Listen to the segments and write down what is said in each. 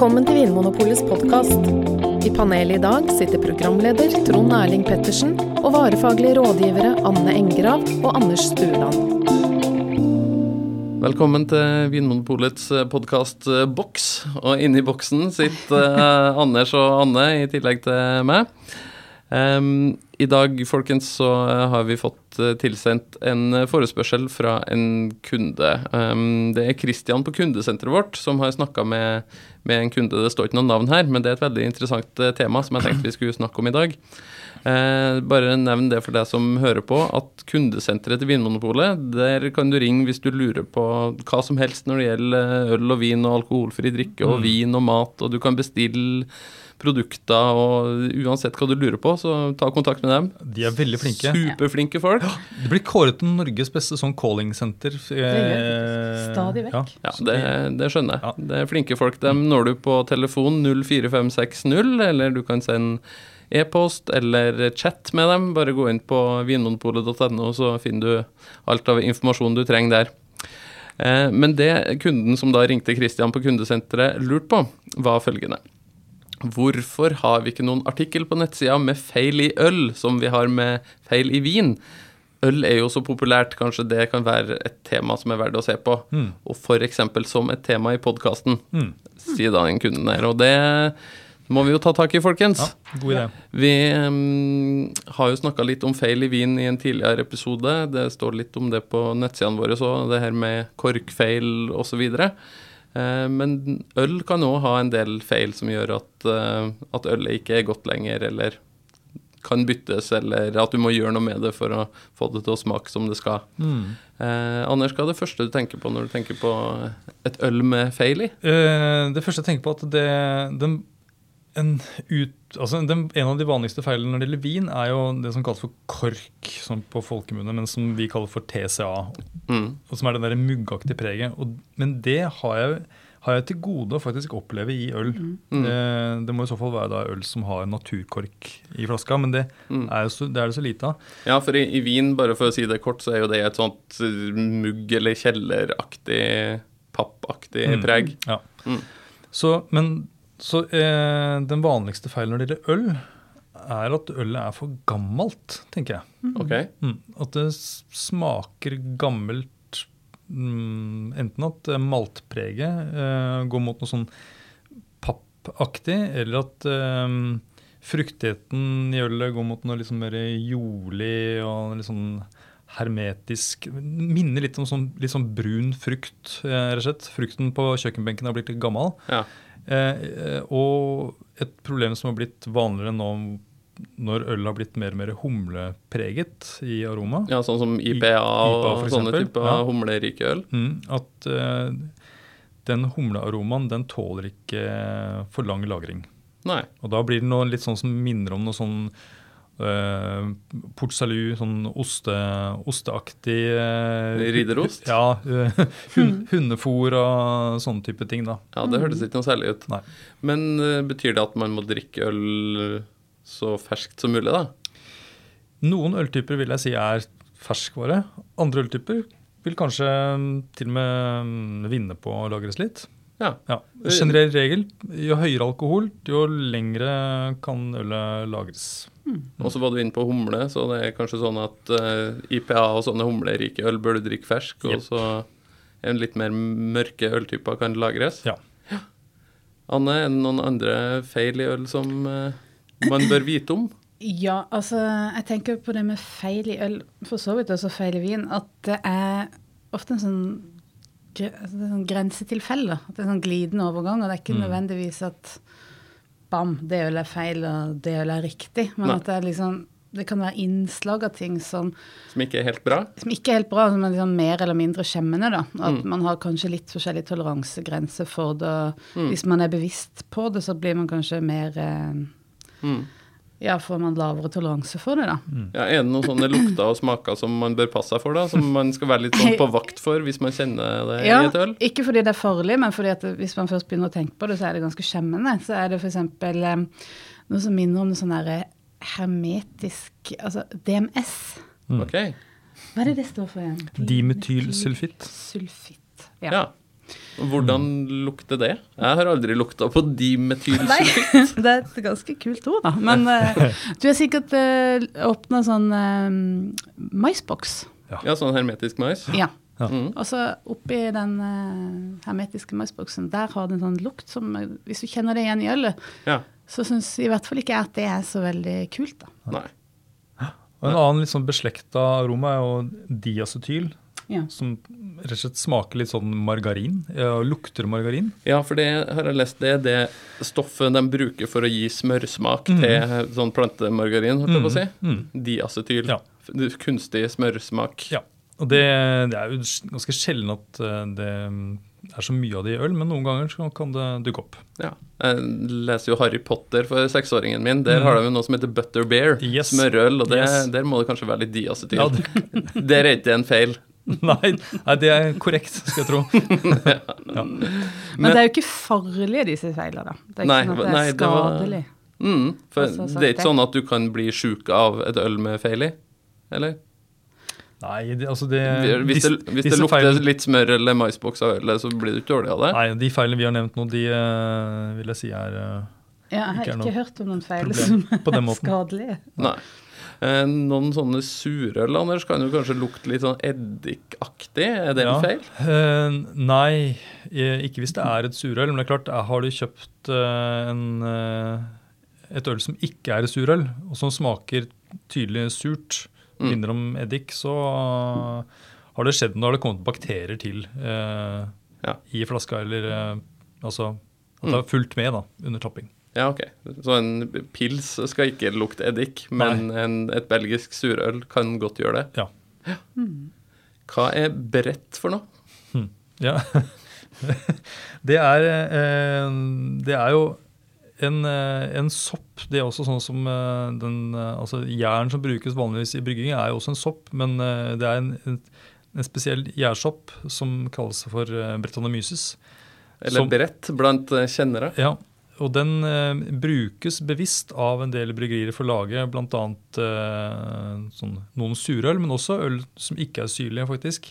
Velkommen til Vinmonopolets podkast. I panelet i dag sitter programleder Trond Erling Pettersen og varefaglige rådgivere Anne Engrav og Anders Stueland. Velkommen til Vinmonopolets podkast Boks. Og inni boksen sitter eh, Anders og Anne i tillegg til meg. Um, I dag folkens, så har vi fått eh, tilsendt en forespørsel fra en kunde. Um, det er Kristian på kundesenteret vårt som har snakka med, med, en kunde. Det står ikke noe navn her, men det er et veldig interessant eh, tema som jeg tenkte vi skulle snakke om i dag. Uh, bare nevn det for deg som hører på, at kundesenteret til Vinmonopolet, der kan du ringe hvis du lurer på hva som helst når det gjelder øl og vin og alkoholfri drikke og mm. vin og mat, og du kan bestille produkter, og uansett hva du lurer på, så ta kontakt med dem. De er veldig flinke. Superflinke folk. Ja, det blir kåret til Norges beste sånn calling-senter. Eh, Stadig vekk. Ja, ja det, det, skjønner jeg. Ja. Det er flinke folk. Dem når du på telefon 04560, eller du kan sende e-post eller chat med dem. Bare gå inn på vinmonopolet.no, så finner du alt av informasjon du trenger der. Eh, men det kunden som da ringte Christian på kundesenteret lurte på, var følgende. Hvorfor har vi ikke noen artikkel på nettsida med feil i øl, som vi har med feil i vin? Øl er jo så populært, kanskje det kan være et tema som er verdt å se på. Mm. Og f.eks. som et tema i podkasten, mm. sier da den kunden der. Og det må vi jo ta tak i, folkens. Ja, god idé. Vi um, har jo snakka litt om feil i vin i en tidligere episode. Det står litt om det på nettsidene våre òg, det her med korkfeil osv. Eh, men øl kan òg ha en del feil som gjør at, eh, at ølet ikke er godt lenger, eller kan byttes, eller at du må gjøre noe med det for å få det til å smake som det skal. Mm. Eh, Anders, hva er det første du tenker på når du tenker på et øl med feil i? Eh, det første jeg tenker på, at det, den en, ut, altså den, en, av de vanligste feilene når det gjelder vin, er jo det som kalles for KORK på folkemunne, men som vi kaller for TCA. Mm. og Som er det der muggaktige preget. Og, men det har jeg, har jeg, til gode å faktisk oppleve i øl. Mm. Det, det, må i så fall være da øl som har naturkork i flaska, men det, mm. er, så, det er, det så lite av. Ja, for i, i, vin, bare for å si det kort, så er jo det et sånt mugg- eller kjelleraktig, pappaktig mm. preg. Ja. Mm. Så, men så eh, den vanligste feilen når det gjelder øl, er at ølet er for gammelt, tenker jeg. Mm. Okay. Mm. At det smaker gammelt mm, Enten at maltpreget eh, går mot noe sånn pappaktig, eller at eh, fruktigheten i ølet går mot noe liksom mer jordlig og litt sånn hermetisk Minner litt om sånn, litt sånn brun frukt, eh, rett og slett. Frukten på kjøkkenbenken har blitt litt gammel. Ja. Eh, eh, og et problem som har blitt vanligere nå når øl har blitt mer og mer humlepreget i aroma. Ja, Sånn som IPA, IPA og sånne typer ja. humlerike øl? Mm, at uh, den humlearomaen den tåler ikke for lang lagring. Nei. Og da blir det noe litt sånn som minner om noe sånn Port Salut, sånn oste, osteaktig uh, Ridderost? Ja. Uh, hund, hundefôr og sånne type ting. da. Ja, Det hørtes ikke noe særlig ut. Nei. Men betyr det at man må drikke øl så ferskt som mulig, da? Noen øltyper vil jeg si er ferskvare. Andre øltyper vil kanskje til og med mm, vinne på å lagres litt. Ja. ja. Generell regel, jo høyere alkohol, jo lengre kan ølet lagres. Mm. Og så var du inne på humle, så det er kanskje sånn at uh, eh, IPA og sånne humlerike øl bør du drikke fersk, yep. og så en litt mer mørke øltyper kan lagres. Ja. ja. Anne, er det noen andre feil i øl som uh, man bør vite om? Ja, altså jeg tenker på det med feil i øl, for så vidt også feil i vin, at det er ofte en sånn, altså, sånn grensetilfelle. At det er sånn glidende overgang, og det er ikke mm. nødvendigvis at bam, det ølet er feil, og det ølet er riktig. Men Nei. at det er liksom det kan være innslag av ting som Som ikke er helt bra? Som ikke er helt bra, som er liksom mer eller mindre skjemmende. da. At mm. man har kanskje litt forskjellig toleransegrense for det. Mm. Hvis man er bevisst på det, så blir man kanskje mer eh, mm. Ja, får man lavere toleranse for det, da. Mm. Ja, Er det noen sånne lukter og smaker som man bør passe seg for, da? Som man skal være litt sånn på vakt for hvis man kjenner det ja, i et øl? Ikke fordi det er farlig, men fordi at hvis man først begynner å tenke på det, så er det ganske skjemmende. Så er det f.eks. Noe som minner om noe sånn derre hermetisk Altså DMS. Mm. Ok. Hva er det det står for igjen? Dimetylsulfitt. Sulfitt. Ja. ja. Hvordan lukter det? Jeg har aldri lukta på Nei, dimetylsulfitt. det er et ganske kult ord, da. Men uh, du har sikkert uh, åpna sånn uh, maisboks. Ja, sånn hermetisk mais. Ja. Ja. Mm. Og så oppi den uh, hermetiske maisboksen, der har det en sånn lukt som eh, Hvis du kjenner det igjen i ølet, Ja. så syns i hvert fall ikke jeg at det er så veldig kult, da. Nei. Og En annen litt sånn beslekta aroma er jo diacetyl, Ja. som rett og slett smaker litt sånn margarin. Ja, lukter margarin. Ja, for det har jeg lest, det er det stoffet de bruker for å gi smørsmak til sånn plantemargarin, holdt jeg på å si. Mm. Diacetyl. Ja. Kunstig smørsmak. Ja. Og det, det er jo ganske sjelden at eh, det er så mye av det i øl, men noen ganger så kan det dukke opp. Ja. Jeg leser jo Harry Potter for seksåringen min. Der har de noe som heter butter bear. Yes. Smørøl. Og det, Yes. der må det kanskje være litt diacetyl. Ja, det, Der er ikke en feil. nei, nei, det er korrekt, skal jeg tro. Ja. Men, det er jo ikke farlige, disse feilene. Det er ikke Nei, sånn at det er skadelig. det var- skadelig. Mm, for Altså, så det er ikke sånn at du kan bli sjuk av et øl med feil i? Eller? Nei, det, altså det Hvis det, hvis det lukter feilene- litt smør eller maisboks av ølet, så blir du ikke dårlig av det? Nei, de feilene vi har nevnt nå, de eh, vil jeg si er eh, Ja, jeg har Ikke ikke hørt om noen feil som er skadelige. Nei. Eh, noen sånne surøl, Anders, kan jo kanskje lukte litt sånn eddikaktig. Er det Ja. en feil? Eh, nei, eh, ikke hvis det er et surøl. Men det er klart, har du kjøpt en, et øl som ikke er et surøl, og som smaker tydelig surt, Mm. minner om eddik, så har det skjedd når det kommet bakterier til eh, Ja. i flaska, eller eh, altså at det har fulgt med da, under tapping. Ja, ok. Så en pils skal ikke lukte eddik, men en, et belgisk surøl kan godt gjøre det. Ja. Hva er brett for noe? Ja. det, er, eh, det er jo en, eh, en sopp. Det er også sånn som eh, den Altså jern som brukes vanligvis i brygging, er jo også en sopp, men det er en, en, en spesiell gjærsopp som kalles for brettanomyces. Eller Som- brett blant kjennere? Ja, og den eh, brukes bevisst av en del bryggerier for å lage bl.a. Eh, sånn, noen surøl, men også øl som ikke er syrlige, faktisk.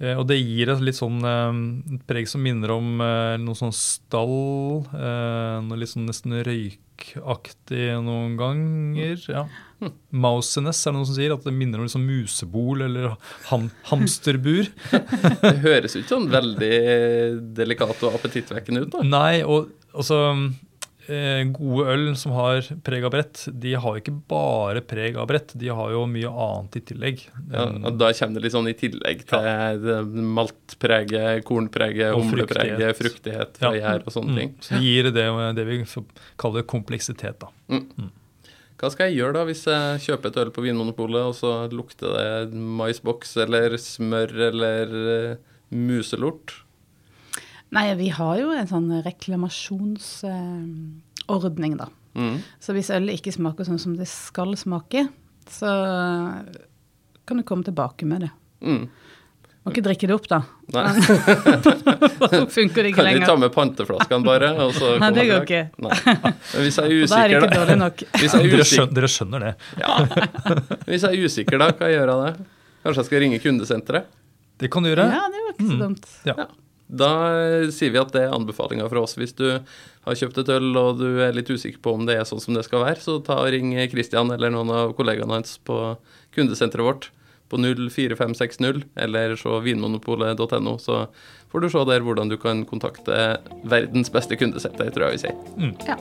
Eh, og det gir et litt sånn eh, et preg som minner om eh, noe sånn stall. Eh, noe litt sånn nesten røykaktig noen ganger. ja. Mausenes er det noen som sier, at det minner om liksom musebol eller ham hamsterbur. Det høres jo ikke sånn veldig delikat og appetittvekkende ut, da. Nei, og altså eh, Gode øl som har preg av brett, de har ikke bare preg av brett. De har jo mye annet i tillegg. Ja, og da kommer det litt sånn i tillegg til ja. maltpreget, kornpreget, Og humlepreget, fruktighet fra Ja. gjær og sånne ting. Mm. Så det gir det, det vi kaller kompleksitet. da. Hva skal jeg gjøre da hvis jeg kjøper et øl på Vinmonopolet, og så lukter det maisboks eller smør eller eh, muselort? Nei, vi har jo en sånn reklamasjonsordning, da. Mm. Så hvis ølet ikke smaker sånn som det skal smake, så kan du komme tilbake med det. Mm. Må ikke drikke det opp, da. Nei. så funker det ikke Kan vi ta med panteflaskene bare? Og så Nei, det går ikke. Men hvis jeg er usikker, da er det ikke dårlig nok. hvis jeg, er Dere usikker, skjønner, dere skjønner det. ja. hvis jeg er usikker, da, hva gjør jeg da? Kanskje jeg skal ringe kundesenteret? Det kan du gjøre. Ja, det var ikke så dumt. Ja. Ja. Da eh, sier vi at det er anbefalinga fra oss. Hvis du har kjøpt et øl og du er litt usikker på om det er sånn som det skal være, så ta og ring Christian eller noen av kollegaene hans på kundesenteret vårt på 04560 eller se vinmonopolet.no, så får du se der hvordan du kan kontakte verdens beste kundesenter, tror jeg vi sier. Ja.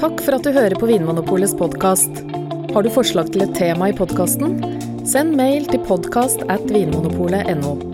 Takk for at du hører på Vinmonopolets podkast. Har du forslag til et tema i podkasten? Send mail til podkast at vinmonopolet.no.